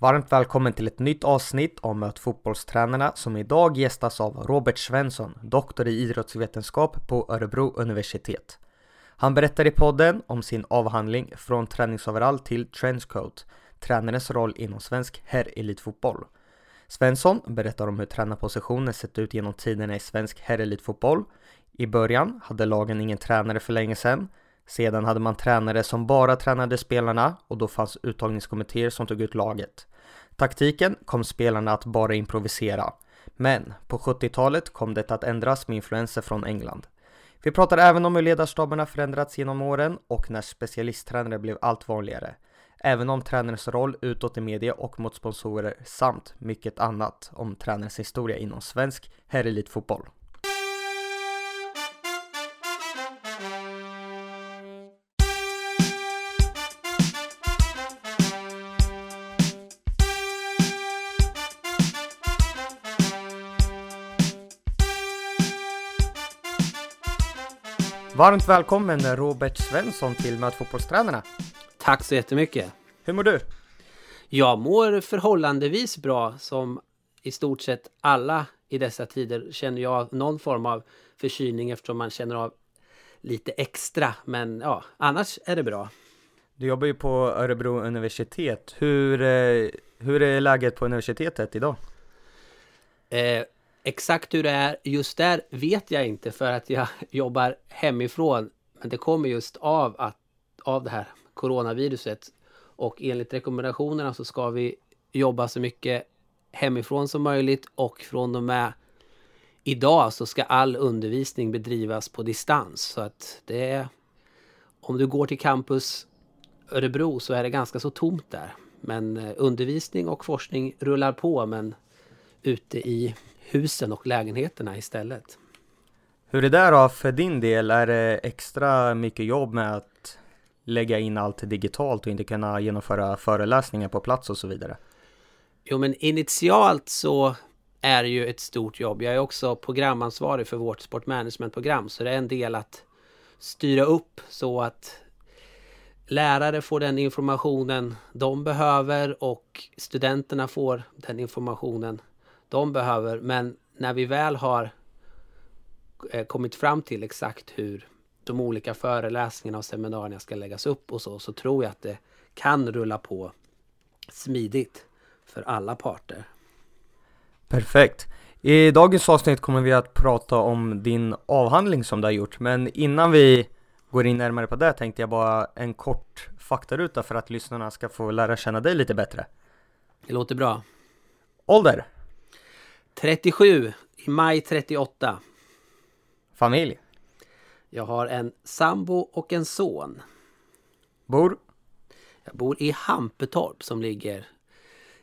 Varmt välkommen till ett nytt avsnitt om Möt fotbollstränarna som idag gästas av Robert Svensson, doktor i idrottsvetenskap på Örebro universitet. Han berättar i podden om sin avhandling Från träningsoverall till trenchcoat, tränarens roll inom svensk herrelitfotboll. Svensson berättar om hur tränarpositionen sett ut genom tiderna i svensk herrelitfotboll. I början hade lagen ingen tränare för länge sedan. Sedan hade man tränare som bara tränade spelarna och då fanns uttagningskommittéer som tog ut laget. Taktiken kom spelarna att bara improvisera. Men på 70-talet kom det att ändras med influenser från England. Vi pratar även om hur ledarstaberna förändrats genom åren och när specialisttränare blev allt vanligare. Även om tränarens roll utåt i media och mot sponsorer samt mycket annat om tränarens historia inom svensk herrelitfotboll. Varmt välkommen Robert Svensson till Möt fotbollstränarna. Tack så jättemycket. Hur mår du? Jag mår förhållandevis bra som i stort sett alla i dessa tider känner jag någon form av förkylning eftersom man känner av lite extra. Men ja, annars är det bra. Du jobbar ju på Örebro universitet. Hur, eh, hur är läget på universitetet idag? Eh, exakt hur det är just där vet jag inte för att jag jobbar hemifrån. Men det kommer just av, att, av det här coronaviruset. Och enligt rekommendationerna så ska vi jobba så mycket hemifrån som möjligt och från och med idag så ska all undervisning bedrivas på distans. Så att det är, om du går till campus Örebro så är det ganska så tomt där. Men eh, undervisning och forskning rullar på men ute i husen och lägenheterna istället. Hur är det då för din del? Är det extra mycket jobb med att lägga in allt digitalt och inte kunna genomföra föreläsningar på plats och så vidare? Jo, men initialt så är det ju ett stort jobb. Jag är också programansvarig för vårt sportmanagementprogram, så det är en del att styra upp så att lärare får den informationen de behöver och studenterna får den informationen de behöver. Men när vi väl har eh, kommit fram till exakt hur de olika föreläsningarna och seminarierna ska läggas upp och så, så tror jag att det kan rulla på smidigt för alla parter. Perfekt. I dagens avsnitt kommer vi att prata om din avhandling som du har gjort, men innan vi går in närmare på det tänkte jag bara en kort faktaruta för att lyssnarna ska få lära känna dig lite bättre. Det låter bra. Ålder? 37, i maj 38. Familj? Jag har en sambo och en son. Bor? Jag bor i Hampetorp som ligger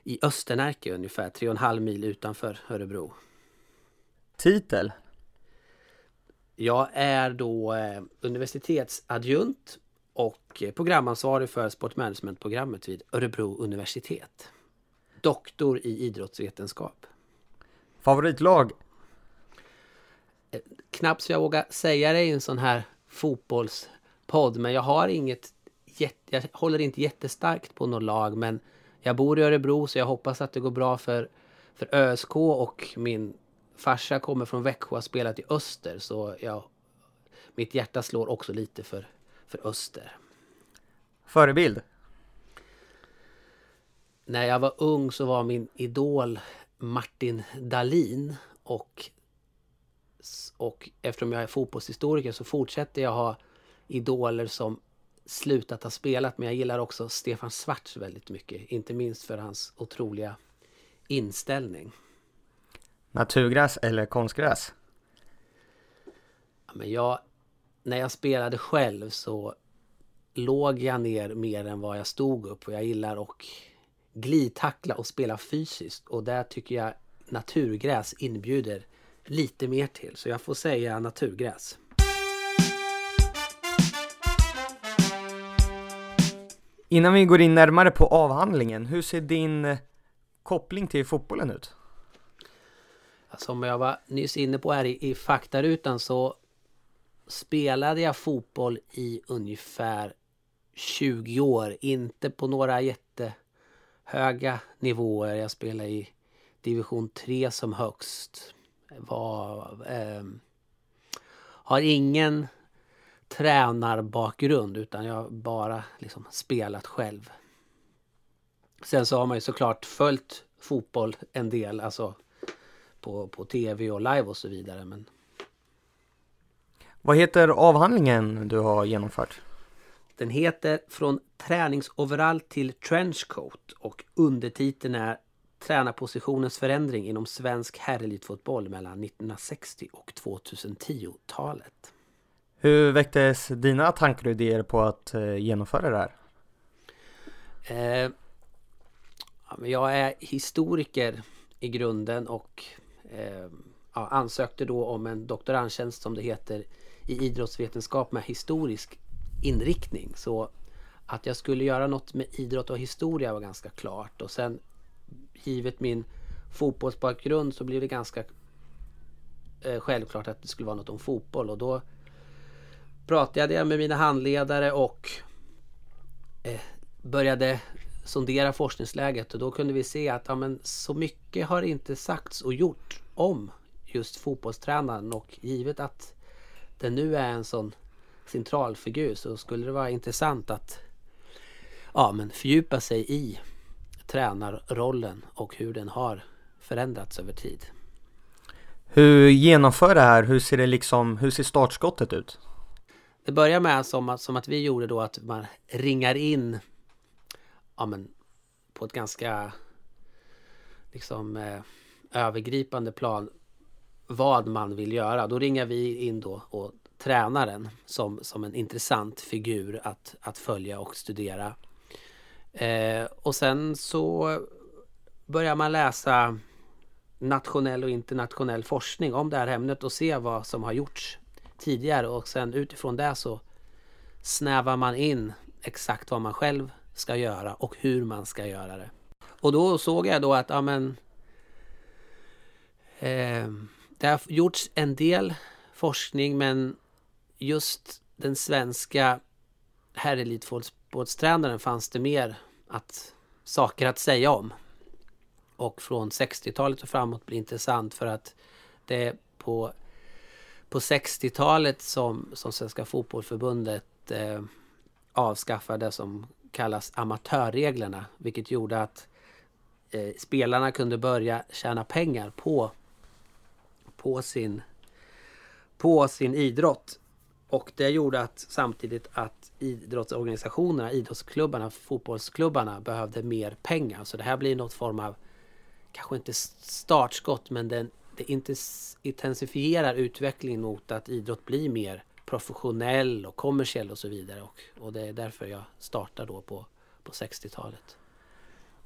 i Östernärke ungefär 3,5 mil utanför Örebro. Titel? Jag är då eh, universitetsadjunkt och programansvarig för sportmanagementprogrammet vid Örebro universitet. Doktor i idrottsvetenskap. Favoritlag? knappt så jag vågar säga det i en sån här fotbollspodd, men jag har inget jag håller inte jättestarkt på något lag, men jag bor i Örebro så jag hoppas att det går bra för, för ÖSK och min farsa kommer från Växjö och har spelat i Öster, så jag, mitt hjärta slår också lite för, för Öster. Förebild? När jag var ung så var min idol Martin Dalin och och eftersom jag är fotbollshistoriker så fortsätter jag ha idoler som slutat ha spelat. Men jag gillar också Stefan Svarts väldigt mycket. Inte minst för hans otroliga inställning. Naturgräs eller konstgräs? Ja, men jag, när jag spelade själv så låg jag ner mer än vad jag stod upp. Och jag gillar att glidtackla och spela fysiskt. Och där tycker jag naturgräs inbjuder lite mer till. Så jag får säga naturgräs. Innan vi går in närmare på avhandlingen, hur ser din koppling till fotbollen ut? Som jag var nyss inne på här i, i faktarutan så spelade jag fotboll i ungefär 20 år. Inte på några jätte höga nivåer. Jag spelade i division 3 som högst. Var, eh, har ingen tränarbakgrund utan jag har bara liksom spelat själv. Sen så har man ju såklart följt fotboll en del, alltså på, på tv och live och så vidare. Men... Vad heter avhandlingen du har genomfört? Den heter Från träningsoverall till trenchcoat och undertiteln är Tränarpositionens förändring inom svensk herrelitfotboll mellan 1960 och 2010-talet. Hur väcktes dina tankar och idéer på att eh, genomföra det här? Eh, jag är historiker i grunden och eh, ja, ansökte då om en doktorandtjänst som det heter i idrottsvetenskap med historisk inriktning. Så att jag skulle göra något med idrott och historia var ganska klart. Och sen givet min fotbollsbakgrund så blev det ganska eh, självklart att det skulle vara något om fotboll. Och då pratade jag med mina handledare och eh, började sondera forskningsläget och då kunde vi se att ja, men, så mycket har inte sagts och gjort om just fotbollstränaren och givet att det nu är en sån centralfigur så skulle det vara intressant att ja, men fördjupa sig i tränarrollen och hur den har förändrats över tid. Hur genomför det här? Hur ser det liksom, hur ser startskottet ut? Det börjar med som att, som att vi gjorde då att man ringar in ja, men, på ett ganska liksom eh, övergripande plan vad man vill göra. Då ringar vi in då och tränaren som, som en intressant figur att, att följa och studera. Eh, och sen så börjar man läsa nationell och internationell forskning om det här ämnet och se vad som har gjorts tidigare och sen utifrån det så snävar man in exakt vad man själv ska göra och hur man ska göra det. Och då såg jag då att ja, men, eh, det har gjorts en del forskning men just den svenska herrelitfotbollstränaren fanns det mer att, saker att säga om. Och från 60-talet och framåt blir intressant för att det är på, på 60-talet som, som Svenska Fotbollförbundet eh, avskaffade det som kallas amatörreglerna. Vilket gjorde att eh, spelarna kunde börja tjäna pengar på, på, sin, på sin idrott. Och det gjorde att samtidigt att idrottsorganisationerna, idrottsklubbarna, fotbollsklubbarna behövde mer pengar. Så det här blir något form av, kanske inte startskott, men den, det intensifierar utvecklingen mot att idrott blir mer professionell och kommersiell och så vidare. Och, och det är därför jag startar då på, på 60-talet.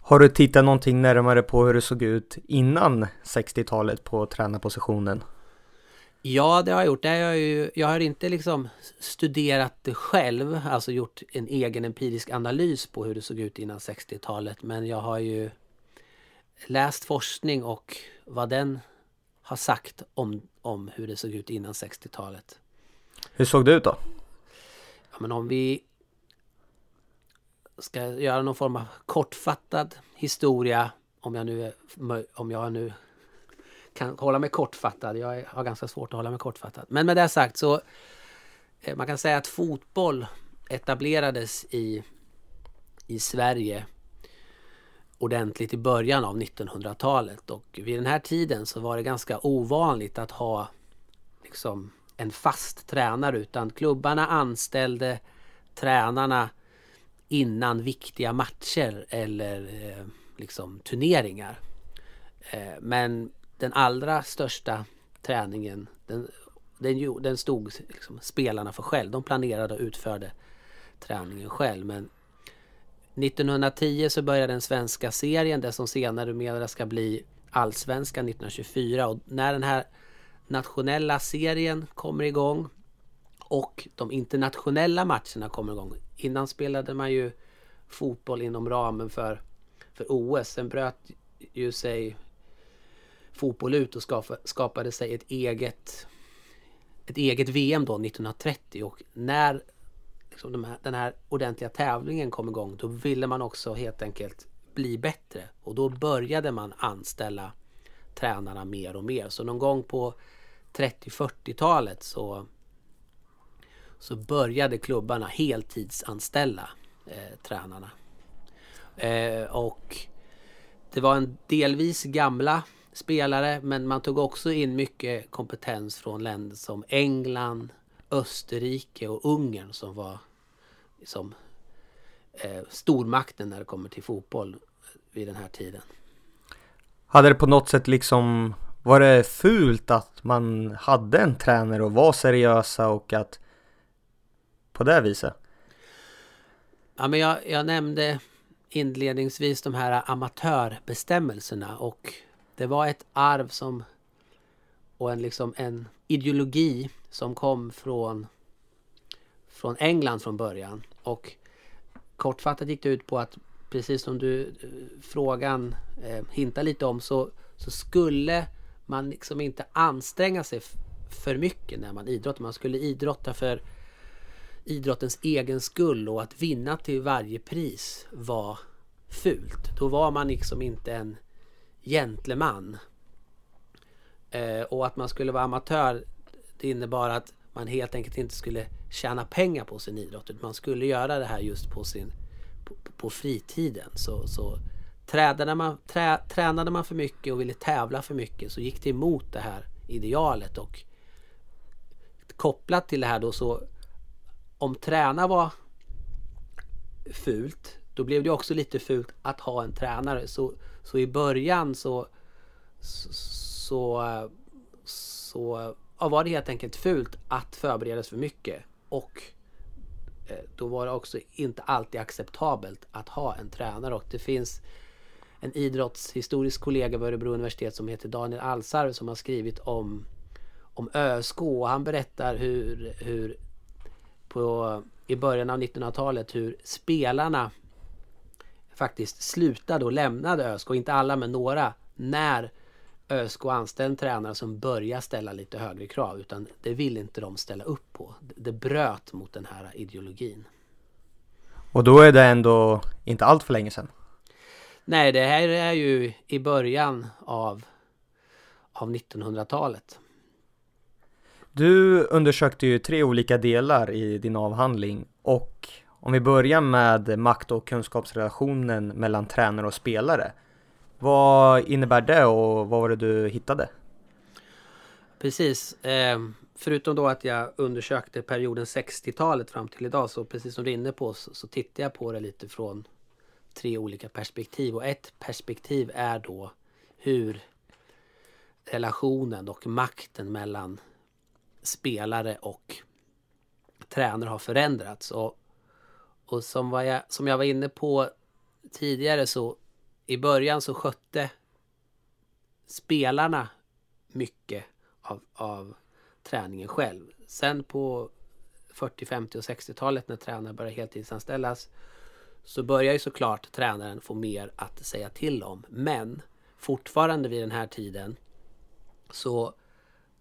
Har du tittat någonting närmare på hur det såg ut innan 60-talet på tränarpositionen? Ja, det har jag gjort. Det har jag, ju, jag har inte liksom studerat det själv, alltså gjort en egen empirisk analys på hur det såg ut innan 60-talet. Men jag har ju läst forskning och vad den har sagt om, om hur det såg ut innan 60-talet. Hur såg det ut då? Ja, men om vi ska göra någon form av kortfattad historia, om jag nu, är, om jag nu kan hålla mig kortfattad. Jag har ganska svårt att hålla mig kortfattad. Men med det sagt så eh, man kan säga att fotboll etablerades i, i Sverige ordentligt i början av 1900-talet och vid den här tiden så var det ganska ovanligt att ha liksom en fast tränare utan klubbarna anställde tränarna innan viktiga matcher eller eh, liksom turneringar. Eh, men den allra största träningen den, den, den stod liksom spelarna för själv. De planerade och utförde träningen själv. Men 1910 så började den svenska serien, det som senare mera ska bli allsvenskan 1924. Och när den här nationella serien kommer igång och de internationella matcherna kommer igång. Innan spelade man ju fotboll inom ramen för, för OS. Sen bröt ju sig fotboll ut och skapade sig ett eget ett eget VM då 1930 och när liksom de här, den här ordentliga tävlingen kom igång då ville man också helt enkelt bli bättre. Och då började man anställa tränarna mer och mer. Så någon gång på 30-40-talet så, så började klubbarna heltidsanställa eh, tränarna. Eh, och det var en delvis gamla spelare men man tog också in mycket kompetens från länder som England, Österrike och Ungern som var liksom, eh, stormakten när det kommer till fotboll vid den här tiden. Hade det på något sätt liksom var det fult att man hade en tränare och var seriösa och att på det viset? Ja, men jag, jag nämnde inledningsvis de här amatörbestämmelserna och det var ett arv som och en, liksom en ideologi som kom från, från England från början. Och kortfattat gick det ut på att precis som du eh, frågan eh, hintar lite om så, så skulle man liksom inte anstränga sig för mycket när man idrottar. Man skulle idrotta för idrottens egen skull och att vinna till varje pris var fult. Då var man liksom inte en gentleman. Eh, och att man skulle vara amatör det innebar att man helt enkelt inte skulle tjäna pengar på sin idrott. Utan man skulle göra det här just på, sin, på, på fritiden. Så, så tränade, man, trä, tränade man för mycket och ville tävla för mycket så gick det emot det här idealet. Och kopplat till det här då så om träna var fult då blev det också lite fult att ha en tränare. Så, så i början så, så, så ja, var det helt enkelt fult att förbereda sig för mycket. Och eh, då var det också inte alltid acceptabelt att ha en tränare. Och det finns en idrottshistorisk kollega vid Örebro universitet som heter Daniel Alsarv som har skrivit om, om ÖSK. Och han berättar hur, hur på, i början av 1900-talet hur spelarna faktiskt slutade och lämnade ÖSK, inte alla men några, när ÖSK anställde en tränare som började ställa lite högre krav. Utan det vill inte de ställa upp på. Det bröt mot den här ideologin. Och då är det ändå inte allt för länge sedan. Nej, det här är ju i början av, av 1900-talet. Du undersökte ju tre olika delar i din avhandling och om vi börjar med makt och kunskapsrelationen mellan tränare och spelare. Vad innebär det och vad var det du hittade? Precis. Eh, förutom då att jag undersökte perioden 60-talet fram till idag så precis som du är inne på så, så tittar jag på det lite från tre olika perspektiv. Och ett perspektiv är då hur relationen och makten mellan spelare och tränare har förändrats. Och och som, var jag, som jag var inne på tidigare så i början så skötte spelarna mycket av, av träningen själv. Sen på 40, 50 och 60-talet när tränare började heltidsanställas så börjar ju såklart tränaren få mer att säga till om. Men fortfarande vid den här tiden så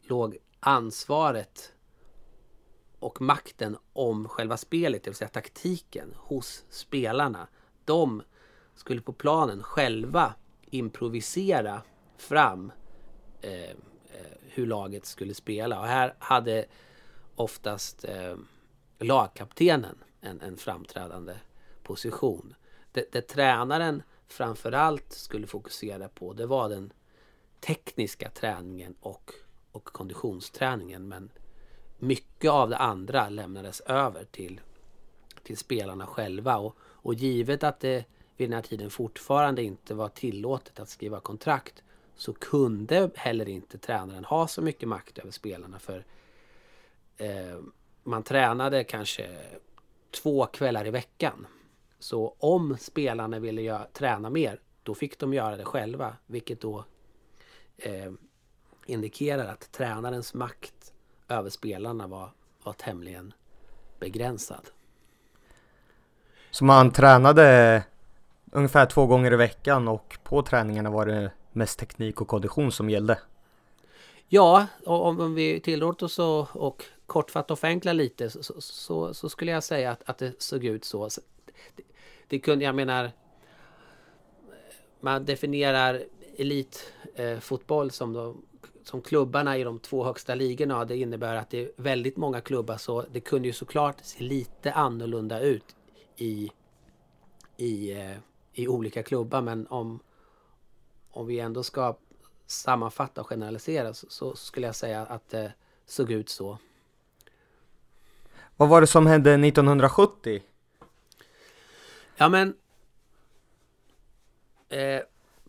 låg ansvaret och makten om själva spelet, det vill säga taktiken, hos spelarna. De skulle på planen själva improvisera fram eh, eh, hur laget skulle spela. Och här hade oftast eh, lagkaptenen en, en framträdande position. Det, det tränaren framförallt skulle fokusera på det var den tekniska träningen och, och konditionsträningen. Men mycket av det andra lämnades över till, till spelarna själva. Och, och givet att det vid den här tiden fortfarande inte var tillåtet att skriva kontrakt så kunde heller inte tränaren ha så mycket makt över spelarna. För eh, man tränade kanske två kvällar i veckan. Så om spelarna ville göra, träna mer, då fick de göra det själva. Vilket då eh, indikerar att tränarens makt över spelarna var, var tämligen begränsad. Så man tränade ungefär två gånger i veckan och på träningarna var det mest teknik och kondition som gällde? Ja, om, om vi tillåter oss att och kortfattat och förenkla lite så, så, så, skulle jag säga att, att det såg ut så. Det, det kunde, jag menar, man definierar elitfotboll eh, som, de, som klubbarna i de två högsta ligorna. Det innebär att det är väldigt många klubbar så det kunde ju såklart se lite annorlunda ut i, i, eh, i olika klubbar. Men om, om vi ändå ska sammanfatta och generalisera så, så skulle jag säga att det såg ut så. Vad var det som hände 1970? Ja men eh,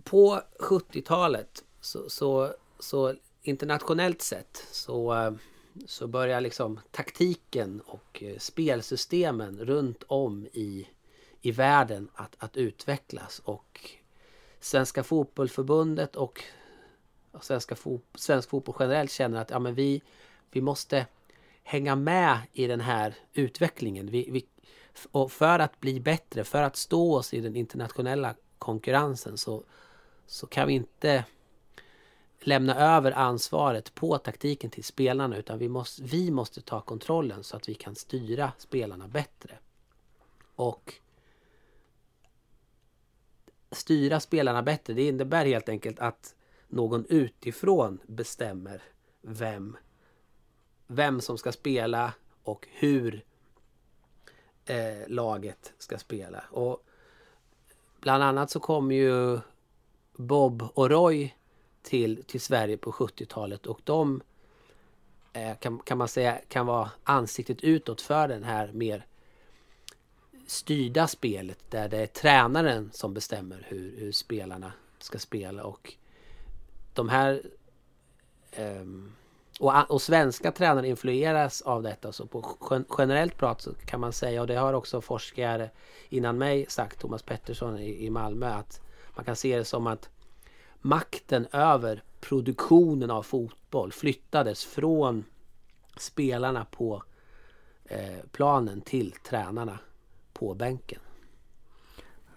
på 70-talet så, så, så, internationellt sett så, eh, så börjar liksom taktiken och eh, spelsystemen runt om i, i världen att, att utvecklas och Svenska fotbollförbundet och Svenska fo svensk fotboll generellt känner att ja, men vi, vi måste hänga med i den här utvecklingen. Vi, vi, och för att bli bättre, för att stå oss i den internationella konkurrensen så, så kan vi inte lämna över ansvaret på taktiken till spelarna utan vi måste, vi måste ta kontrollen så att vi kan styra spelarna bättre. Och styra spelarna bättre, det innebär helt enkelt att någon utifrån bestämmer vem, vem som ska spela och hur eh, laget ska spela. Och bland annat så kommer ju Bob och Roy till, till Sverige på 70-talet och de eh, kan, kan man säga kan vara ansiktet utåt för den här mer styrda spelet där det är tränaren som bestämmer hur, hur spelarna ska spela och de här um, och, och, svenska tränare influeras av detta. Så på generellt prat så kan man säga, och det har också forskare innan mig sagt, Thomas Pettersson i, i Malmö, att man kan se det som att makten över produktionen av fotboll flyttades från spelarna på eh, planen till tränarna på bänken.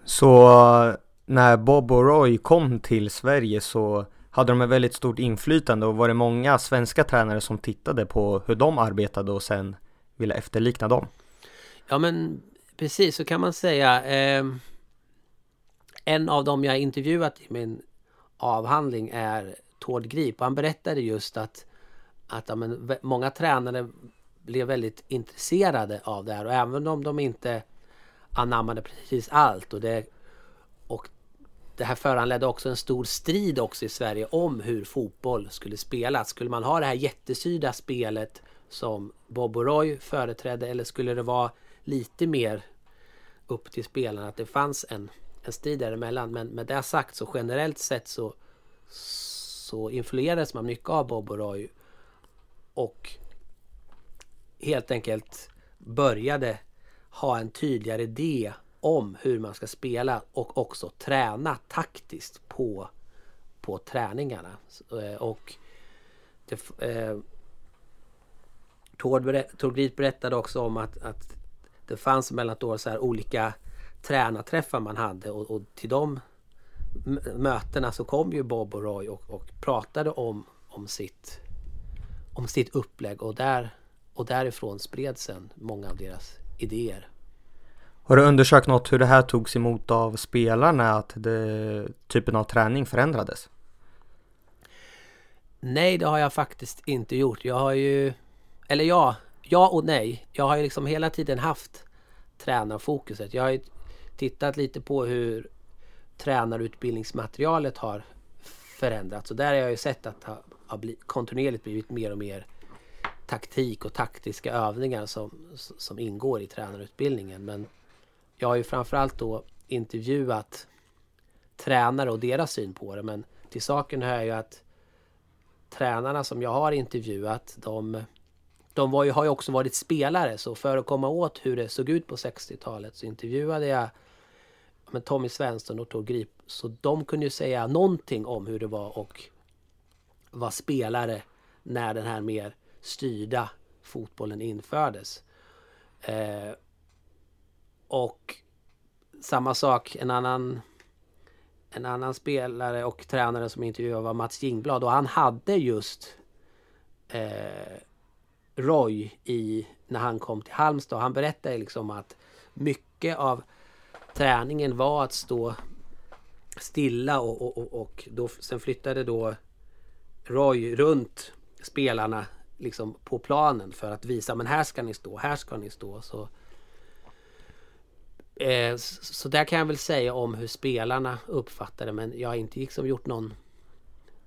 Så när Bob och Roy kom till Sverige så hade de ett väldigt stort inflytande och var det många svenska tränare som tittade på hur de arbetade och sen ville efterlikna dem? Ja men precis så kan man säga. Eh, en av dem jag intervjuat i min avhandling är Tord Grip och han berättade just att, att ja, men, många tränare blev väldigt intresserade av det här och även om de inte anammade precis allt och det och det här föranledde också en stor strid också i Sverige om hur fotboll skulle spelas. Skulle man ha det här jättesydda spelet som Bob och Roy företrädde eller skulle det vara lite mer upp till spelarna att det fanns en, en strid däremellan. Men med det sagt så generellt sett så, så influerades man mycket av Bob och Roy och helt enkelt började ha en tydligare idé om hur man ska spela och också träna taktiskt på, på träningarna. Eh, och det, eh, Tord, berättade också om att, att det fanns mellan år så här olika tränarträffar man hade och, och till de mötena så kom ju Bob och Roy och, och pratade om, om, sitt, om sitt upplägg och, där, och därifrån spred sen många av deras idéer. Har du undersökt något hur det här togs emot av spelarna, att det, typen av träning förändrades? Nej, det har jag faktiskt inte gjort. Jag har ju... Eller ja, ja och nej. Jag har ju liksom hela tiden haft tränarfokuset. Jag har ju tittat lite på hur tränarutbildningsmaterialet har förändrats. Och där har jag ju sett att det har blivit, kontinuerligt blivit mer och mer taktik och taktiska övningar som, som ingår i tränarutbildningen. Men jag har ju framförallt då intervjuat tränare och deras syn på det. Men till saken hör ju att tränarna som jag har intervjuat, de, de var ju, har ju också varit spelare. Så för att komma åt hur det såg ut på 60-talet så intervjuade jag med Tommy Svensson och Tor Grip. Så de kunde ju säga någonting om hur det var och vara spelare när den här mer styrda fotbollen infördes. Eh, och samma sak, en annan en annan spelare och tränare som intervjuade var Mats Jingblad och han hade just eh, Roy i, när han kom till Halmstad. Han berättade liksom att mycket av träningen var att stå stilla och, och, och, och då, sen flyttade då Roy runt spelarna liksom på planen för att visa men här ska ni stå, här ska ni stå. Så, eh, så där kan jag väl säga om hur spelarna uppfattade det men jag har inte liksom gjort någon,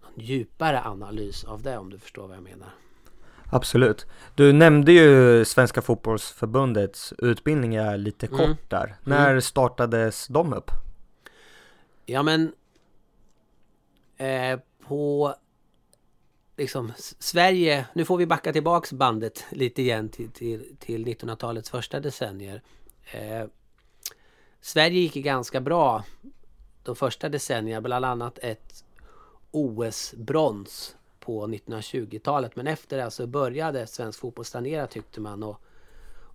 någon djupare analys av det om du förstår vad jag menar. Absolut. Du nämnde ju Svenska fotbollsförbundets utbildningar lite kort Mm. där. När startades de upp? Ja men eh, på liksom Sverige, nu får vi backa tillbaks bandet lite igen till, till, till 1900-talets första decennier. Eh, Sverige gick ganska bra de första decennierna, bland annat ett OS-brons på 1920-talet. Men efter det så började svensk fotboll stagnera tyckte man. Och,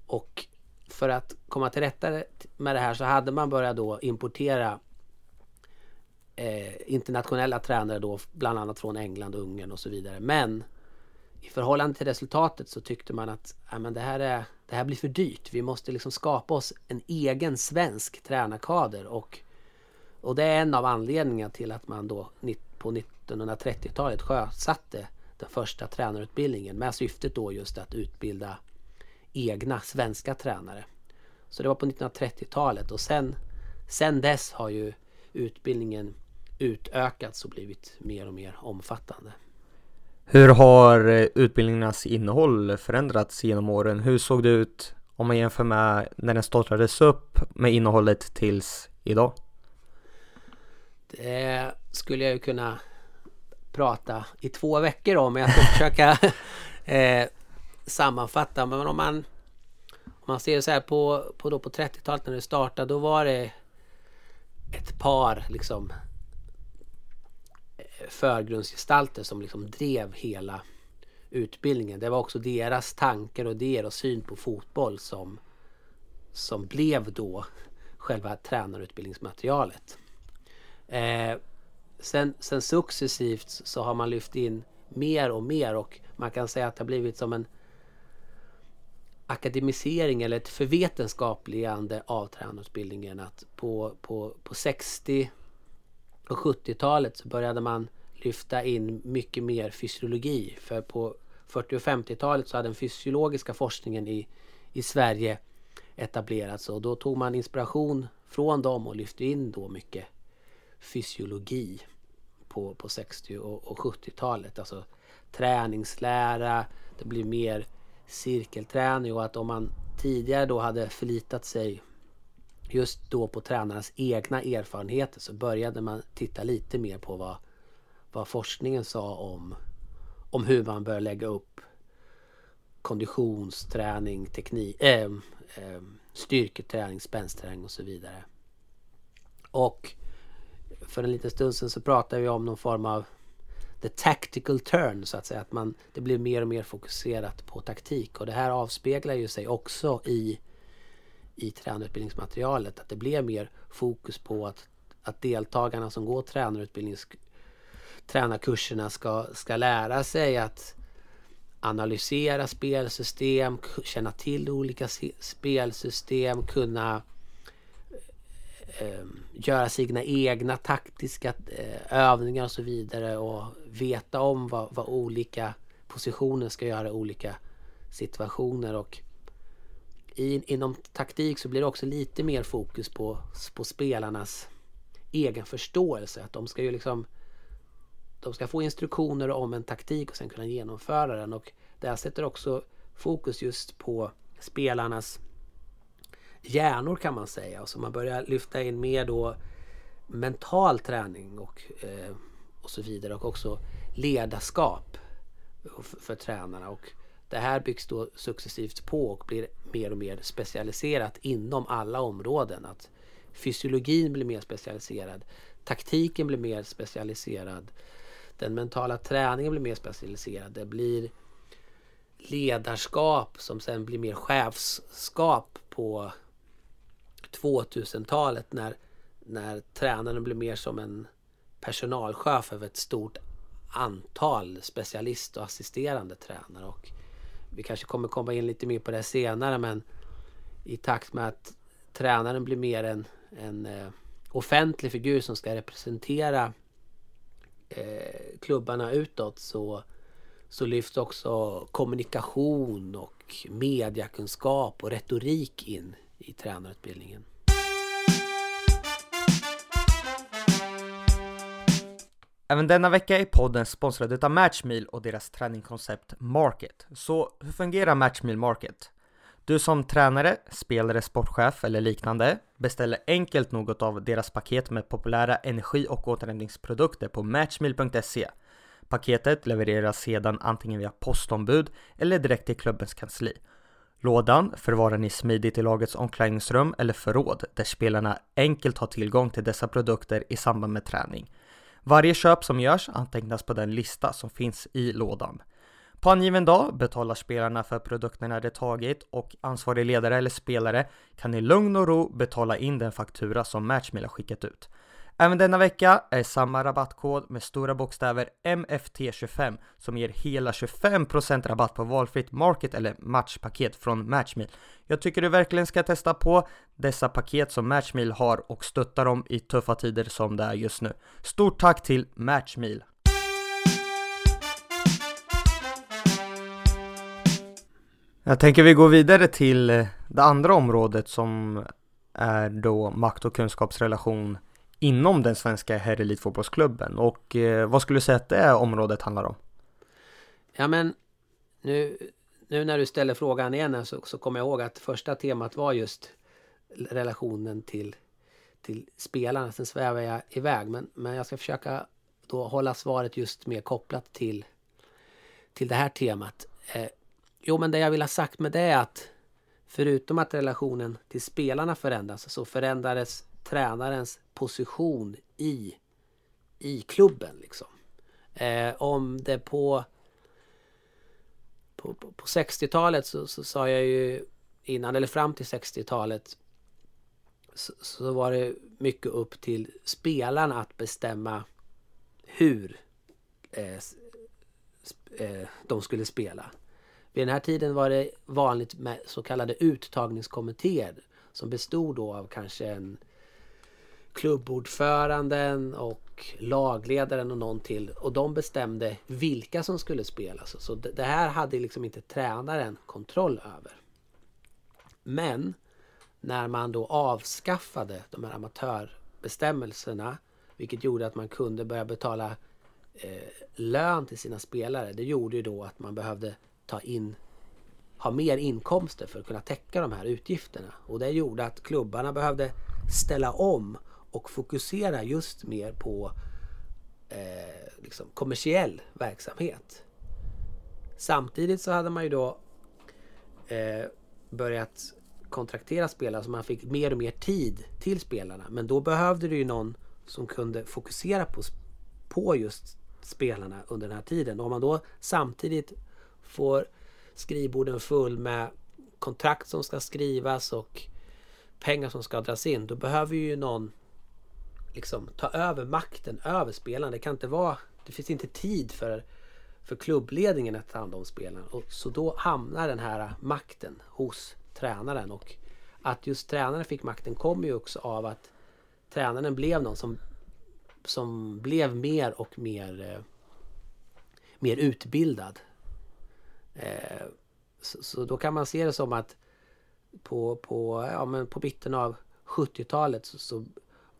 och för att komma till rätta med det här så hade man börjat då importera eh, internationella tränare då, bland annat från England, och Ungern och så vidare. Men i förhållande till resultatet så tyckte man att ja, men det, här är, det här blir för dyrt. Vi måste liksom skapa oss en egen svensk tränarkader. Och, och det är en av anledningarna till att man då nitt- på 1930-talet sjösatte den första tränarutbildningen med syftet då just att utbilda egna svenska tränare. Så det var på 1930-talet och sen, sen dess har ju utbildningen utökats och blivit mer och mer omfattande. Hur har eh, utbildningarnas innehåll förändrats genom åren? Hur såg det ut om man jämför med när den startades upp med innehållet tills idag? Det skulle jag ju kunna prata i två veckor om, men jag ska försöka eh, sammanfatta. Men om man, om man ser så här på, på, då på 30-talet när det startade, då var det ett par liksom eh, förgrundsgestalter som liksom drev hela utbildningen. Det var också deras tankar och idéer och syn på fotboll som, som blev då själva tränarutbildningsmaterialet. Eh, sen, sen successivt så har man lyft in mer och mer och man kan säga att det har blivit som en akademisering eller ett förvetenskapligande av tränarutbildningen. Att på, på, på 60 och 70-talet så började man lyfta in mycket mer fysiologi. För på 40 och 50-talet så hade den fysiologiska forskningen i, i Sverige etablerats och då tog man inspiration från dem och lyfte in då mycket fysiologi på, på 60 och, och 70-talet. Alltså träningslära, det blir mer cirkelträning och att om man tidigare då hade förlitat sig just då på tränarnas egna erfarenheter så började man titta lite mer på vad, vad forskningen sa om, om hur man bör lägga upp konditionsträning, teknik, äh, äh, styrketräning, spänsträning och så vidare. Och för en liten stund sedan så pratade vi om någon form av the tactical turn så att säga. Att man, det blir mer och mer fokuserat på taktik och det här avspeglar ju sig också i, i tränarutbildningsmaterialet. Att det blir mer fokus på att, att deltagarna som går tränarutbildnings tränarkurserna ska, ska lära sig att analysera spelsystem, känna till olika spelsystem, kunna eh, göra sina egna taktiska eh, övningar och så vidare och veta om vad, vad olika positioner ska göra i olika situationer och i, inom taktik så blir det också lite mer fokus på, på spelarnas egen förståelse. Att de ska ju liksom de ska få instruktioner om en taktik och sen kunna genomföra den och där sätter också fokus just på spelarnas hjärnor kan man säga. Och så man börjar lyfta in mer då mental träning och, eh, och så vidare och också ledarskap för, för tränarna. Och det här byggs då successivt på och blir mer och mer specialiserat inom alla områden. Att fysiologin blir mer specialiserad, taktiken blir mer specialiserad, den mentala träningen blir mer specialiserad. Det blir ledarskap som sen blir mer chefskap på 2000-talet när, när tränaren blir mer som en personalchef över ett stort antal specialist och assisterande tränare. Och vi kanske kommer komma in lite mer på det senare men i takt med att tränaren blir mer en, en, eh, offentlig figur som ska representera eh, klubbarna utåt så, så lyfts också kommunikation och mediakunskap och retorik in i tränarutbildningen. Även denna vecka är podden sponsrad av Matchmeal och deras träningkoncept Market. Så hur fungerar Matchmeal Market? Du som tränare, spelare, sportchef eller liknande beställer enkelt något av deras paket med populära energi och återhämtningsprodukter på Matchmeal.se. Paketet levereras sedan antingen via postombud eller direkt till klubbens kansli. Lådan förvarar ni smidigt i lagets omklädningsrum eller förråd där spelarna enkelt har tillgång till dessa produkter i samband med träning. Varje köp som görs antecknas på den lista som finns i lådan. På angiven dag betalar spelarna för produkterna de tagit och ansvarig ledare eller spelare kan i lugn och ro betala in den faktura som Matchmill har skickat ut. Även denna vecka är samma rabattkod med stora bokstäver MFT25 som ger hela 25% rabatt på valfritt market eller matchpaket från Matchmeal. Jag tycker du verkligen ska testa på dessa paket som Matchmeal har och stötta dem i tuffa tider som det är just nu. Stort tack till Matchmeal! Jag tänker vi går vidare till eh, det andra området som är då makt och kunskapsrelation inom den svenska herrelitfotbollsklubben och eh, vad skulle du säga att det området handlar om? Ja men nu, nu när du ställer frågan igen så, så kommer jag ihåg att första temat var just relationen till, till spelarna. Sen svävar jag iväg men, men jag ska försöka då hålla svaret just mer kopplat till, till det här temat. Eh, jo men det jag vill ha sagt med det är att förutom att relationen till spelarna förändras så förändrades tränarens position i, i klubben. Liksom. Eh, om det på, på, på, på 60-talet så, så sa jag ju innan, eller fram till 60-talet så, så, var det mycket upp till spelarna att bestämma hur eh, eh, de skulle spela. Vid den här tiden var det vanligt med så kallade uttagningskommittéer som bestod då av kanske en klubbordföranden och lagledaren och någon till. Och de bestämde vilka som skulle spela. Så det här hade liksom inte tränaren kontroll över. Men när man då avskaffade de här amatörbestämmelserna vilket gjorde att man kunde börja betala eh, lön till sina spelare. Det gjorde ju då att man behövde ta in ha mer inkomster för att kunna täcka de här utgifterna. Och det gjorde att klubbarna behövde ställa om och fokusera just mer på eh, liksom kommersiell verksamhet. Samtidigt så hade man ju då eh, börjat kontraktera spelare så man fick mer och mer tid till spelarna. Men då behövde du ju någon som kunde fokusera på, på just spelarna under den här tiden. Och om man då samtidigt får skrivborden full med kontrakt som ska skrivas och pengar som ska dras in. Då behöver ju någon liksom ta över makten över spelarna. Det kan inte vara... Det finns inte tid för, för klubbledningen att ta hand om spelarna. Och, så då hamnar den här makten hos tränaren. Och att just tränaren fick makten kommer ju också av att tränaren blev någon som, som blev mer och mer, eh, mer utbildad. Eh, så, så, då kan man se det som att på, på, ja, men på mitten av 70-talet så, så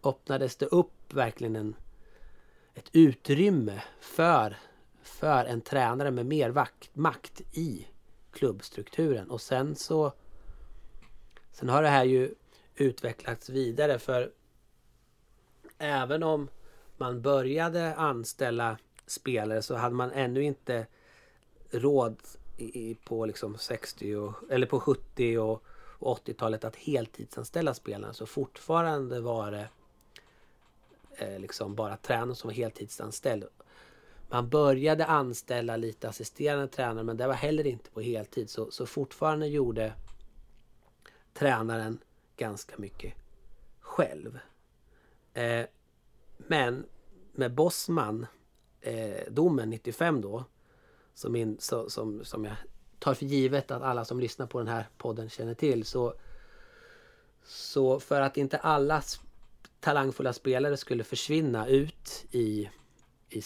öppnades det upp verkligen en, ett utrymme för, för en tränare med mer vakt, makt i klubbstrukturen. Och sen så Sen har det här ju utvecklats vidare för även om man började anställa spelare så hade man ännu inte råd i, på liksom 60 och, eller på 70 och, och 80-talet att heltidsanställa spelare. Så fortfarande var det Eh, liksom bara tränare som var heltidsanställd. Man började anställa lite assisterande tränare men det var heller inte på heltid. Så, så fortfarande gjorde tränaren ganska mycket själv. Eh, men med Bosman eh, domen 95 då som, in, så, som, som jag tar för givet att alla som lyssnar på den här podden känner till så, så för att inte alla talangfulla spelare skulle försvinna ut i, i,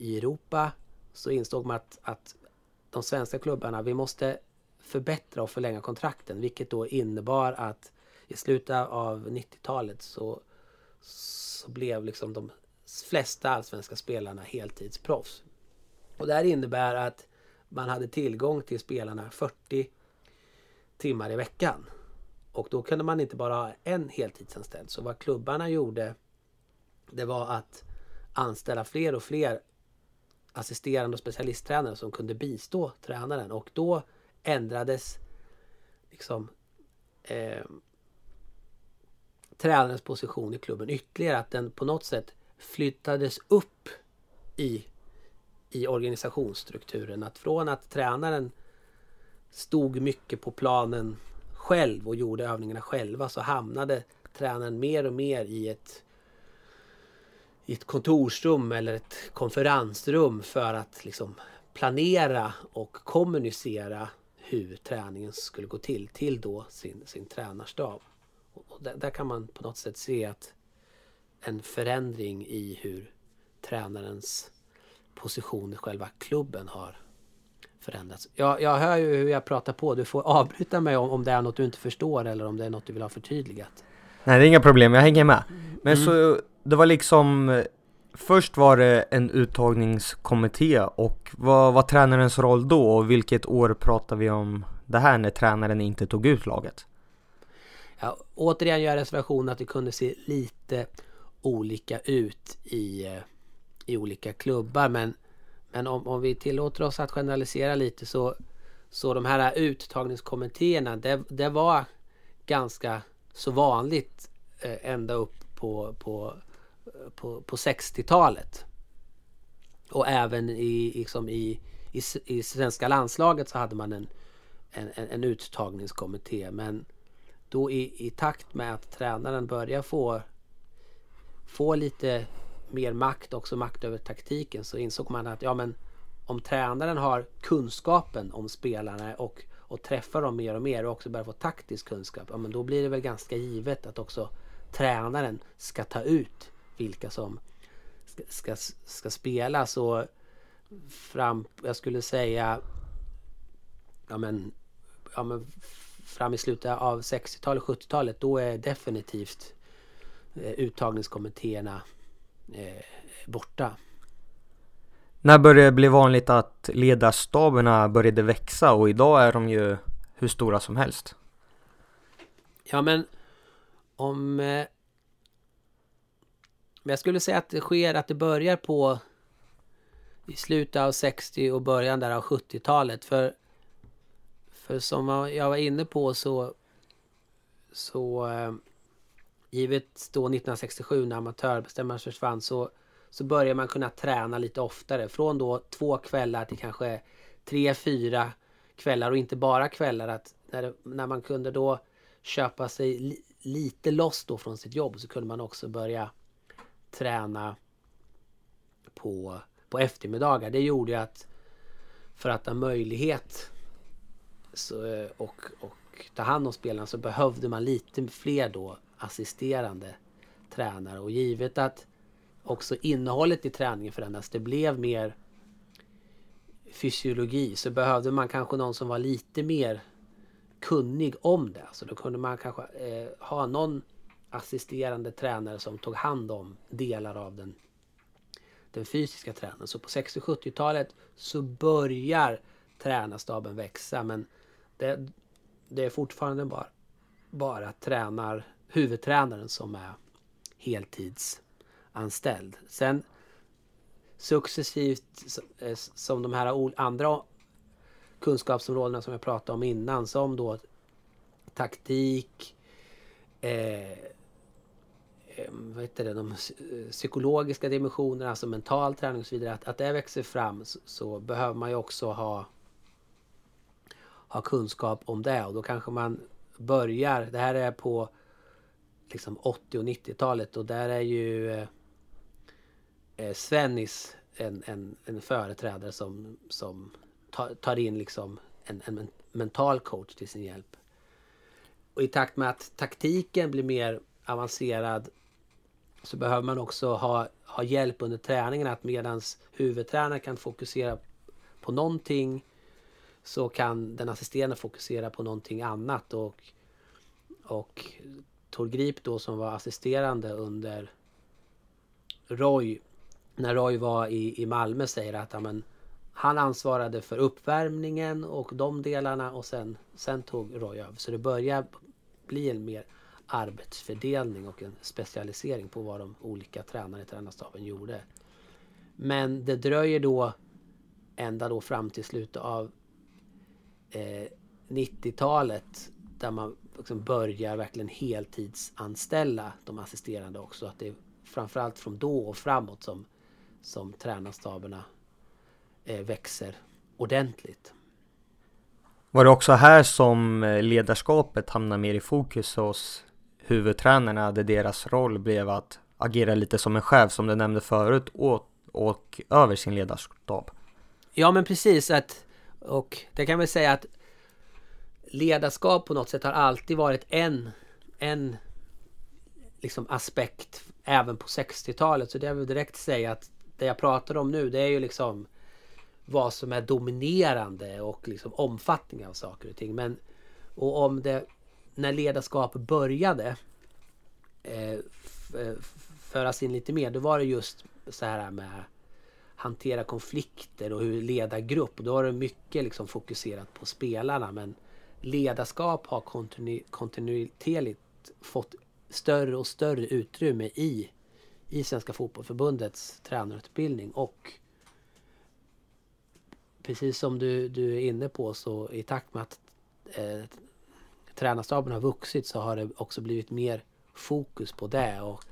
i Europa så insåg man att, att de svenska klubbarna, vi måste förbättra och förlänga kontrakten. Vilket då innebar att i slutet av 90-talet så, så blev liksom de flesta allsvenska spelarna heltidsproffs. Och det här innebär att man hade tillgång till spelarna 40 timmar i veckan. Och då kunde man inte bara ha en heltidsanställd. Så vad klubbarna gjorde det var att anställa fler och fler assisterande och specialisttränare som kunde bistå tränaren. Och då ändrades liksom eh, tränarens position i klubben ytterligare. Att den på något sätt flyttades upp i, i organisationsstrukturen. Att från att tränaren stod mycket på planen själv och gjorde övningarna själva så hamnade tränaren mer och mer i ett i ett kontorsrum eller ett konferensrum för att liksom planera och kommunicera hur träningen skulle gå till, till då sin, sin tränarstab. Och där, där, kan man på något sätt se att en förändring i hur tränarens position i själva klubben har förändrats. Jag, jag hör ju hur jag pratar på. Du får avbryta mig om, om det är något du inte förstår eller om det är något du vill ha förtydligat. Nej, det är inga problem. Jag hänger med. Men mm. så det var liksom Först var det en uttagningskommitté och vad var tränarens roll då och vilket år pratar vi om det här när tränaren inte tog ut laget? Ja, återigen gör jag reservation att det kunde se lite olika ut i, i olika klubbar men, men om, om vi tillåter oss att generalisera lite så, så de här uttagningskommittéerna det, det var ganska så vanligt eh, ända upp på, på på, på 60-talet. Och även i, liksom i, i, i svenska landslaget så hade man en, en, en uttagningskommitté. Men då i, i takt med att tränaren börjar få, få lite mer makt, också makt över taktiken, så insåg man att ja, men om tränaren har kunskapen om spelarna och, och träffar dem mer och mer och också börjar få taktisk kunskap, ja, men då blir det väl ganska givet att också tränaren ska ta ut vilka som ska, ska, ska spela. Så fram, jag skulle säga, ja men, ja men fram i slutet av 60-talet, 70-talet, då är definitivt eh, uttagningskommittéerna borta. När började det bli vanligt att ledarstaberna började växa och idag är de ju hur stora som helst? Ja men om eh, jag skulle säga att det sker, att det börjar på i slutet av 60 och början där av 70-talet. För, för som jag var inne på så, så eh, givet då 1967 när amatörbestämmaren försvann så, så börjar man kunna träna lite oftare. Från då två kvällar till kanske tre, fyra kvällar och inte bara kvällar. Att när, när man kunde då köpa sig li, lite loss då från sitt jobb så kunde man också börja träna på, på eftermiddagar. Det gjorde ju att för att ha möjlighet så, och, och ta hand om spelarna så behövde man lite fler då assisterande tränare. Och givet att också innehållet i träningen förändras, det blev mer fysiologi, så behövde man kanske någon som var lite mer kunnig om det. Så då kunde man kanske eh, ha någon assisterande tränare som tog hand om delar av den, den fysiska träningen. Så på 60-70-talet så börjar tränarstaben växa men det, det är fortfarande bara, bara tränar, huvudtränaren som är heltidsanställd. Sen successivt eh, som de här andra kunskapsområdena som jag pratade om innan som då taktik, eh, eh vad heter det, de eh, psykologiska dimensionerna, alltså mental träning och så vidare, att, att det växer fram så, så, behöver man ju också ha, ha kunskap om det och då kanske man börjar, det här är på liksom 80 och 90-talet och där är ju eh, eh, Svennis en, en, en företrädare som, som tar, tar in liksom en, en mental coach till sin hjälp. Och i takt med att taktiken blir mer avancerad så behöver man också ha, ha hjälp under träningen att medans huvudtränaren kan fokusera på någonting så kan den assisterande fokusera på någonting annat och, och Tor Grip då som var assisterande under Roy när Roy var i, i Malmö säger att amen, han ansvarade för uppvärmningen och de delarna och sen, sen tog Roy över. Så det börjar bli en mer arbetsfördelning och en specialisering på vad de olika tränarna i tränarstaben gjorde. Men det dröjer då ända då fram till slutet av eh, 90-talet där man liksom börjar verkligen heltidsanställa de assisterande också. Att det är framförallt från då och framåt som, som tränarstaberna eh, växer ordentligt. Var det också här som eh, ledarskapet hamnade mer i fokus hos huvudtränarna där deras roll blev att agera lite som en chef som du nämnde förut och, och över sin ledarstab? Ja men precis att och det kan väl säga att ledarskap på något sätt har alltid varit en, en liksom aspekt även på 60-talet. Så det jag vill direkt säga att det jag pratar om nu det är ju liksom vad som är dominerande och liksom omfattningen av saker och ting. Men och om det när ledarskap började eh, eh föras in lite mer, då var det just så här med hantera konflikter och hur leda grupp. Och då har det mycket liksom fokuserat på spelarna. Men ledarskap har kontinu kontinuerligt fått större och större utrymme i, i Svenska Fotbollförbundets tränarutbildning. Och precis som du, du är inne på så i takt med att eh, tränarstaben har vuxit så har det också blivit mer fokus på det. Och,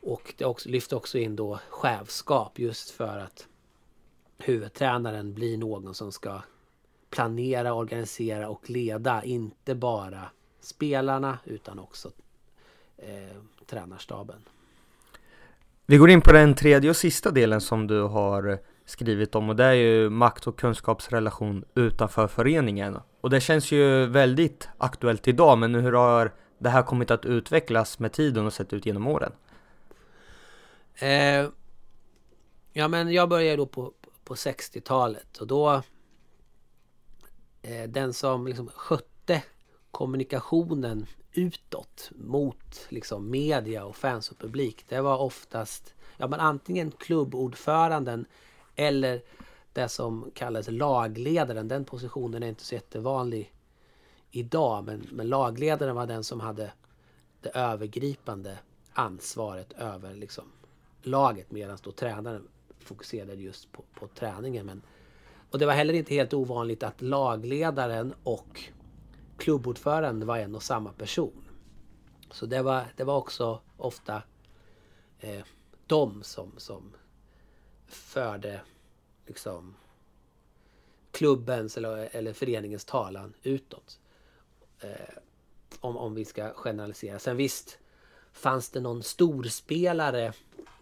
och det också, lyfter också in då chefskap just för att huvudtränaren blir någon som ska planera, organisera och leda inte bara spelarna utan också eh, tränarstaben. Vi går in på den tredje och sista delen som du har skrivit om och det är ju makt och kunskapsrelation utanför föreningen. Och det känns ju väldigt aktuellt idag men hur har det här kommit att utvecklas med tiden och sett ut genom åren? Eh, ja men jag började då på, på 60-talet och då Eh, den som liksom skötte kommunikationen utåt mot liksom media och fans och publik. Det var oftast ja, men antingen klubbordföranden eller det som kallas lagledaren. Den positionen är inte så jättevanlig idag. Men, men lagledaren var den som hade det övergripande ansvaret över liksom, laget medan då tränaren fokuserade just på, på träningen. Men, och det var heller inte helt ovanligt att lagledaren och klubbordföranden var en och samma person. Så det var, det var också ofta eh, de som, som förde liksom klubbens eller, eller föreningens talan utåt. Eh, om, om vi ska generalisera. Sen visst fanns det någon storspelare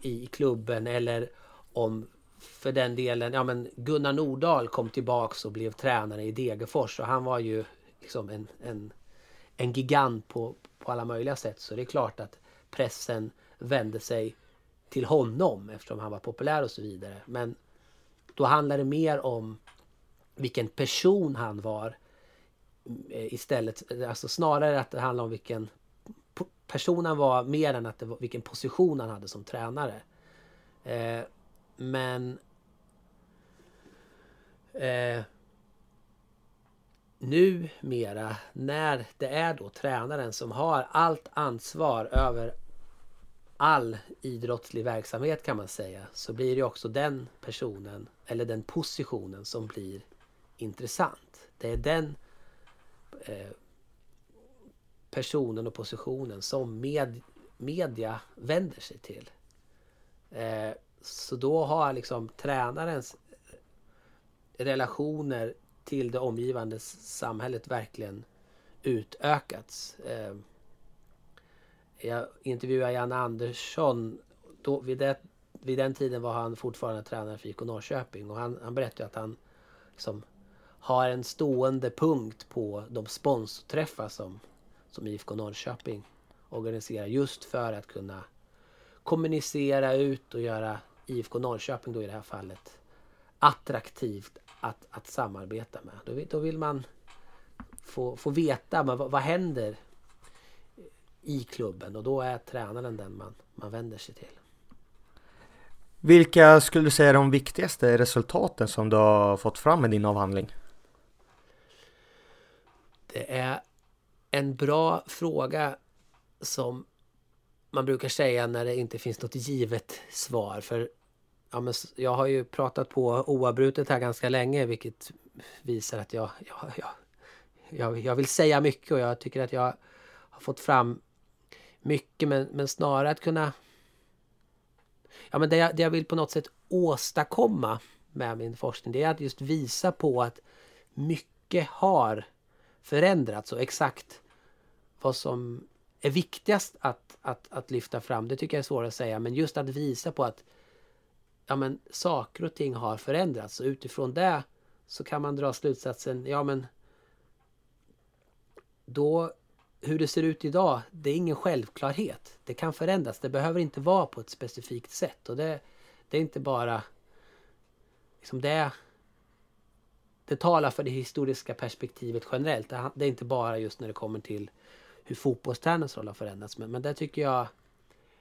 i klubben eller om för den delen, ja men Gunnar Nordahl kom tillbaks och blev tränare i Degerfors och han var ju liksom en, en, en gigant på, på alla möjliga sätt. Så det är klart att pressen vände sig till honom eftersom han var populär och så vidare. Men då handlar det mer om vilken person han var eh, istället. Alltså snarare att det handlar om vilken person han var mer än att det var vilken position han hade som tränare. Eh, men eh, numera när det är då tränaren som har allt ansvar över all idrottslig verksamhet kan man säga så blir det också den personen eller den positionen som blir intressant. Det är den eh, personen och positionen som med, media vänder sig till. Eh, så då har liksom tränarens relationer till det omgivande samhället verkligen utökats. Ehm, jag intervjuade Janne Andersson. Då, vid, det, vid den tiden var han fortfarande tränare för IK Norrköping och han, han berättade att han liksom, har en stående punkt på de sponsorträffar som, som IFK Norrköping organiserar just för att kunna kommunicera ut och göra IFK Norrköping då i det här fallet attraktivt att, att samarbeta med. Då vill, då vill man få, få veta vad, vad händer i klubben och då är tränaren den man, man vänder sig till. Vilka skulle du säga är de viktigaste resultaten som du har fått fram med din avhandling? Det är en bra fråga som man brukar säga när det inte finns något givet svar. För ja, men jag har ju pratat på oavbrutet här ganska länge vilket visar att jag, jag, jag, jag, jag vill säga mycket och jag tycker att jag har fått fram mycket men, men snarare att kunna... Ja men det jag, det jag vill på något sätt åstadkomma med min forskning det är att just visa på att mycket har förändrats och exakt vad som är viktigast att, att, att lyfta fram, det tycker jag är svårt att säga, men just att visa på att ja, men, saker och ting har förändrats och utifrån det så kan man dra slutsatsen, ja men då hur det ser ut idag, det är ingen självklarhet. Det kan förändras. Det behöver inte vara på ett specifikt sätt. Och det, det är inte bara... Liksom det, det talar för det historiska perspektivet generellt. Det, det är inte bara just när det kommer till hur fotbollstränarens roll har förändrats. Men, men det tycker jag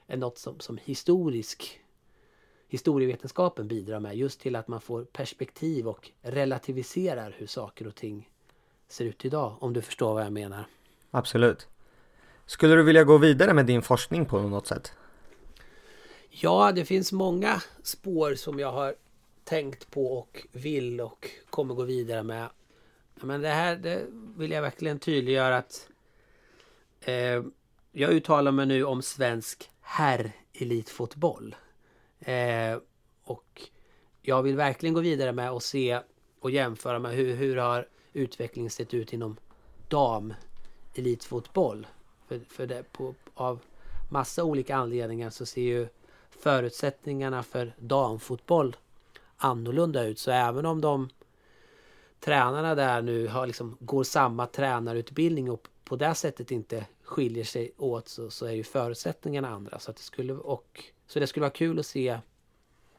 är något som, som historisk historievetenskapen bidrar med. Just till att man får perspektiv och relativiserar hur saker och ting ser ut idag. Om du förstår vad jag menar. Absolut. Skulle du vilja gå vidare med din forskning på något sätt? Ja, det finns många spår som jag har tänkt på och vill och kommer gå vidare med. Men det här det vill jag verkligen tydliggöra att eh, jag uttalar mig nu om svensk herr-elitfotboll. Eh, och jag vill verkligen gå vidare med och se och jämföra med hur, hur har utvecklingen sett ut inom dam elitfotboll. För, för det, på, av massa olika anledningar så ser ju förutsättningarna för damfotboll annorlunda ut. Så även om de tränarna där nu har liksom, går samma tränarutbildning och på det sättet inte skiljer sig åt så, så är ju förutsättningarna andra. Så, att det skulle, och, så det skulle vara kul att se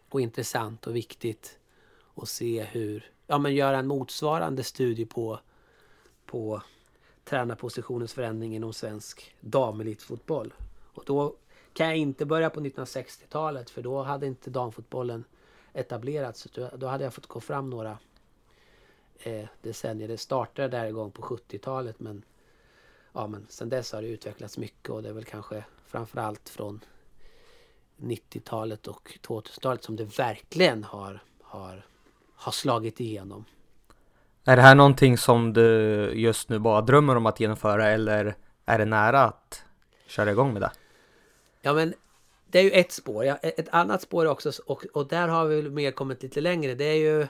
och intressant och viktigt att se hur, ja men göra en motsvarande studie på, på tränarpositionens förändring inom svensk damelitfotboll. Och då kan jag inte börja på 1960-talet för då hade inte damfotbollen etablerats. Då hade jag fått gå fram några eh, decennier. Det startade där igång på 70-talet men, ja, men sen dess har det utvecklats mycket och det är väl kanske framförallt från 90-talet och 2000-talet som det verkligen har, har, har slagit igenom. Är det här någonting som du just nu bara drömmer om att genomföra eller är det nära att köra igång med det? Ja men det är ju ett spår. Ja, ett annat spår också och, och där har vi mer kommit lite längre. Det är ju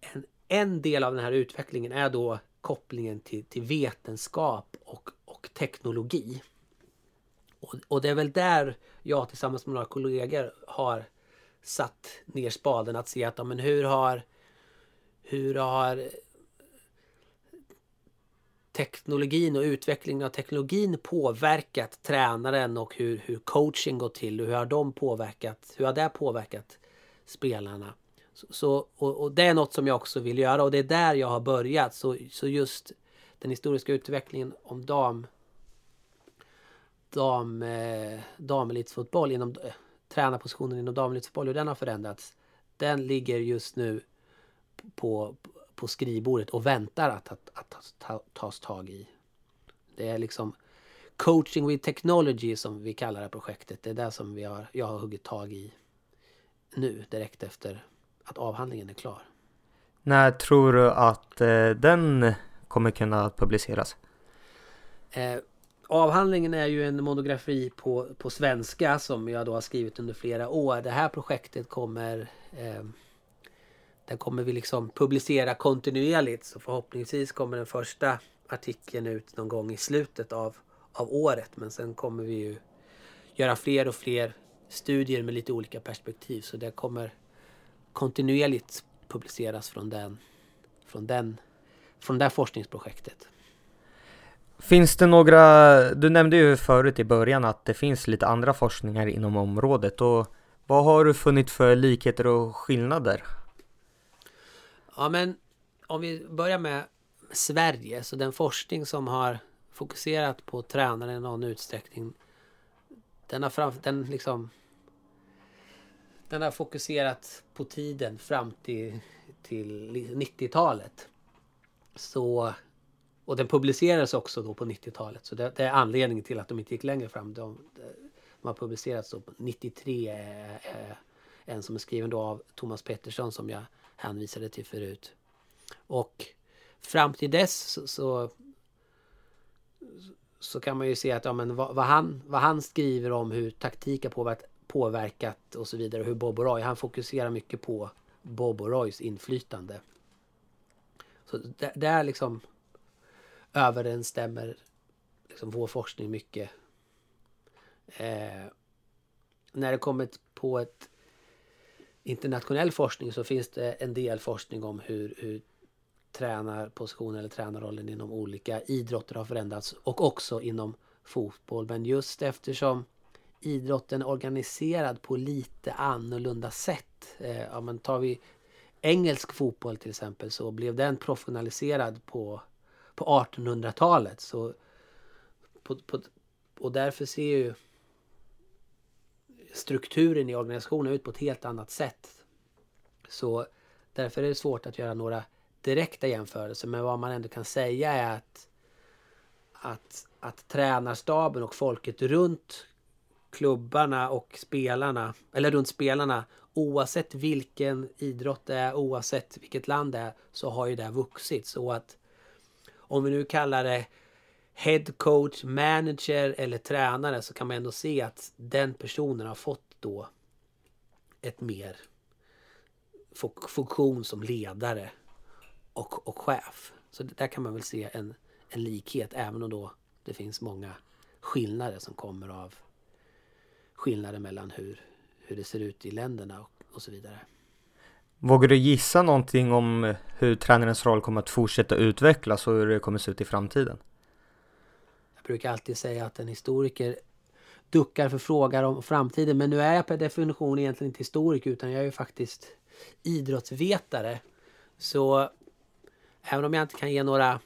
en, en del av den här utvecklingen är då kopplingen till, till vetenskap och, och teknologi. Och, och det är väl där jag tillsammans med några kollegor har satt ner spaden att se att ja, men hur har hur har teknologin och utvecklingen av teknologin påverkat tränaren och hur, hur coaching går till och hur har de påverkat, hur har det påverkat spelarna? Så, och, och, det är något som jag också vill göra och det är där jag har börjat. Så, så just den historiska utvecklingen om dam dam, eh, damelitsfotboll inom eh, tränarpositionen inom damelitsfotboll, hur den har förändrats. Den ligger just nu på, på skrivbordet och väntar att, att, att, att tas tag i. Det är liksom Coaching with Technology som vi kallar det projektet. Det är det som vi har, jag har huggit tag i nu direkt efter att avhandlingen är klar. När tror du att eh, den kommer kunna publiceras? Eh, avhandlingen är ju en monografi på, på svenska som jag då har skrivit under flera år. Det här projektet kommer eh, den kommer vi liksom publicera kontinuerligt. Så förhoppningsvis kommer den första artikeln ut någon gång i slutet av, av året. Men sen kommer vi ju göra fler och fler studier med lite olika perspektiv. Så det kommer kontinuerligt publiceras från den, från den, från det forskningsprojektet. Finns det några, du nämnde ju förut i början att det finns lite andra forskningar inom området och vad har du funnit för likheter och skillnader? Ja men om vi börjar med Sverige, så den forskning som har fokuserat på tränare i någon utsträckning den har, fram, den liksom, den har fokuserat på tiden fram till, till 90-talet. Så, och den publicerades också då på 90-talet. Så det, det, är anledningen till att de inte gick längre fram. De, de har publicerats då på 93. Eh, en som är skriven då av Thomas Pettersson som jag hänvisade till förut. Och fram till dess så, så, så kan man ju se att ja, men vad, vad, han, vad han skriver om hur taktik har påverkat, påverkat och så vidare. Hur Bob Roy, han fokuserar mycket på Bob och Roys inflytande. Så där, där liksom överensstämmer liksom vår forskning mycket. Eh, när det kommer på ett internationell forskning så finns det en del forskning om hur, hur tränarpositionen eller tränarrollen inom olika idrotter har förändrats och också inom fotboll. Men just eftersom idrotten är organiserad på lite annorlunda sätt. Eh, ja, men tar vi engelsk fotboll till exempel så blev den professionaliserad på, på 1800-talet. Så på, på, och därför ser ju strukturen i organisationen ut på ett helt annat sätt. Så därför är det svårt att göra några direkta jämförelser. Men vad man ändå kan säga är att, att, att tränarstaben och folket runt klubbarna och spelarna, eller runt spelarna, oavsett vilken idrott det är, oavsett vilket land det är, så har ju det vuxit. Så att om vi nu kallar det head coach, manager eller tränare så kan man ändå se att den personen har fått då ett mer funktion som ledare och, och chef. Så där kan man väl se en, en likhet även om då det finns många skillnader som kommer av skillnader mellan hur, hur det ser ut i länderna och, och så vidare. Vågar du gissa någonting om hur tränarens roll kommer att fortsätta utvecklas och hur det kommer att se ut i framtiden? Jag brukar alltid säga att en historiker duckar för frågor om framtiden. Men nu är jag per definition egentligen inte historiker utan jag är ju faktiskt idrottsvetare. Så även om jag inte kan ge några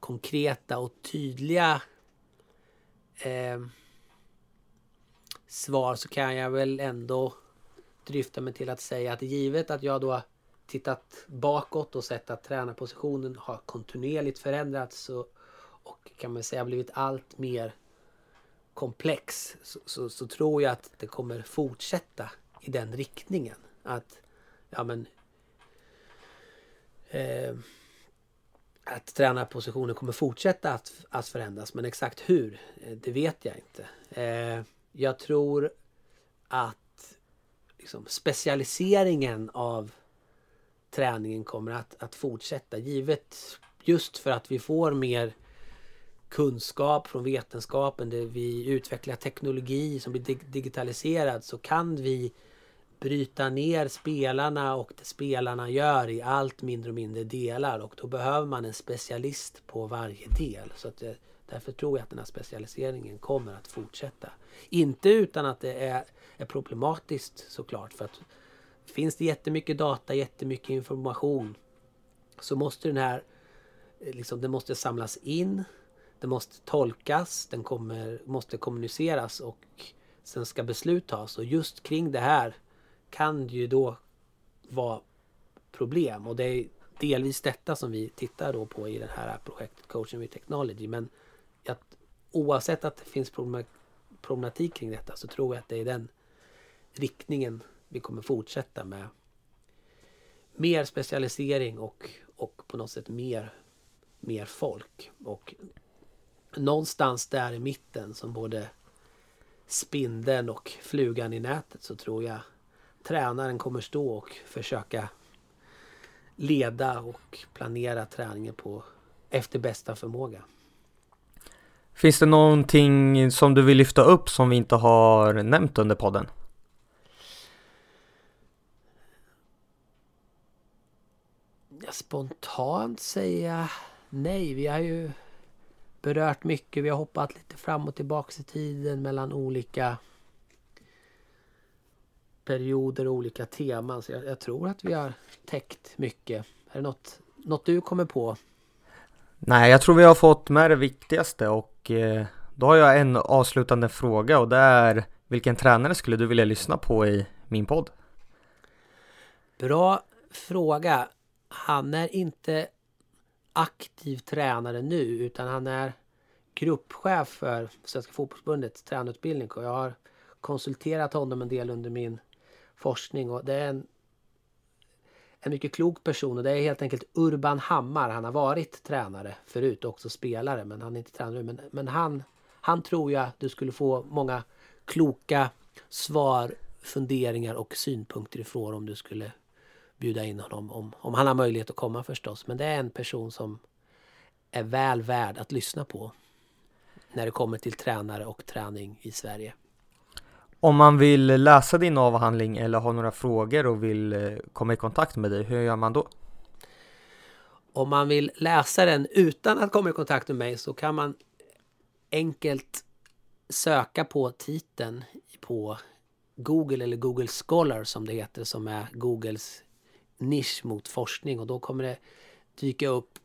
konkreta och tydliga eh, svar så kan jag väl ändå dryfta mig till att säga att givet att jag då tittat bakåt och sett att tränarpositionen har kontinuerligt förändrats och, och kan man säga blivit allt mer komplex så, så, så, tror jag att det kommer fortsätta i den riktningen. Att ja men eh, att tränarpositionen kommer fortsätta att, att förändras. Men exakt hur, eh, det vet jag inte. Eh, jag tror att liksom, specialiseringen av träningen kommer att, att fortsätta. Givet just för att vi får mer kunskap från vetenskapen, där vi utvecklar teknologi som blir digitaliserad så kan vi bryta ner spelarna och det spelarna gör i allt mindre och mindre delar och då behöver man en specialist på varje del. Så att det, därför tror jag att den här specialiseringen kommer att fortsätta. Inte utan att det är, är problematiskt såklart för att finns det jättemycket data, jättemycket information så måste den här eh, liksom, den måste samlas in, den måste tolkas, den kommer, måste kommuniceras och sen ska beslut tas. Och just kring det här kan det ju då vara problem och det är delvis detta som vi tittar då på i det här projektet Coaching with Technology. Men att oavsett att det finns problematik kring detta så tror jag att det är den riktningen vi kommer fortsätta med. Mer specialisering och, och på något sätt mer, mer folk. Och någonstans där i mitten som både spindeln och flugan i nätet så tror jag tränaren kommer stå och försöka leda och planera träningen på efter bästa förmåga. Finns det någonting som du vill lyfta upp som vi inte har nämnt under podden? Spontant säga nej. Vi har ju berört mycket. Vi har hoppat lite fram och tillbaka i tiden mellan olika perioder och olika teman. Så jag, jag, tror att vi har täckt mycket. Är det något, något du kommer på? Nej, jag tror vi har fått med det viktigaste och Eh, då har jag en avslutande fråga och det är vilken tränare skulle du vilja lyssna på i min podd? Bra fråga. Han är inte aktiv tränare nu utan han är gruppchef för Svenska fotbollsbundets tränarutbildning och jag har konsulterat honom en del under min forskning och det är en, en mycket klok person och det är helt enkelt Urban Hammar. Han har varit tränare förut och också spelare men han är inte tränare men, men han, han tror jag du skulle få många kloka svar, funderingar och synpunkter ifrån om du skulle bjuda in honom om, om han har möjlighet att komma förstås. Men det är en person som är väl värd att lyssna på när det kommer till tränare och träning i Sverige. Om man vill läsa din avhandling eller har några frågor och vill eh, komma i kontakt med dig, hur gör man då? Om man vill läsa den utan att komma i kontakt med mig så kan man enkelt söka på titeln på Google eller Google Scholar som det heter som är Googles nisch mot forskning och då kommer det dyka upp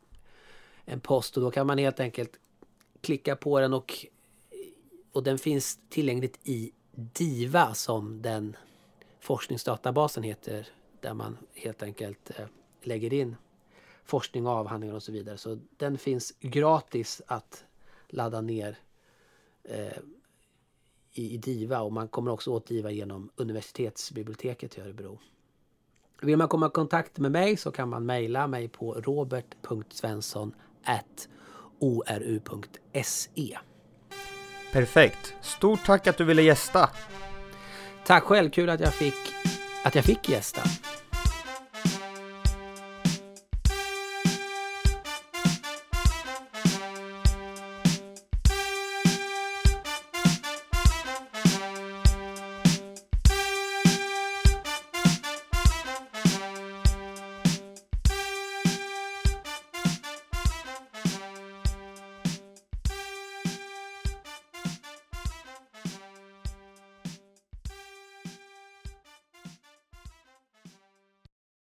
en post och då kan man helt enkelt klicka på den och, och den finns tillgängligt i DIVA som den forskningsdatabasen heter där man helt enkelt eh, lägger in forskning och avhandlingar och så vidare. Så den finns gratis att ladda ner eh, i, i DIVA och man kommer också åt DIVA genom universitetsbiblioteket i Örebro. Vill man komma i kontakt med mig så kan man mejla mig på robert.svensson.oru.se. Perfekt. Stort tack att du ville gästa. Tack själv. Kul att jag fick, att jag fick gästa.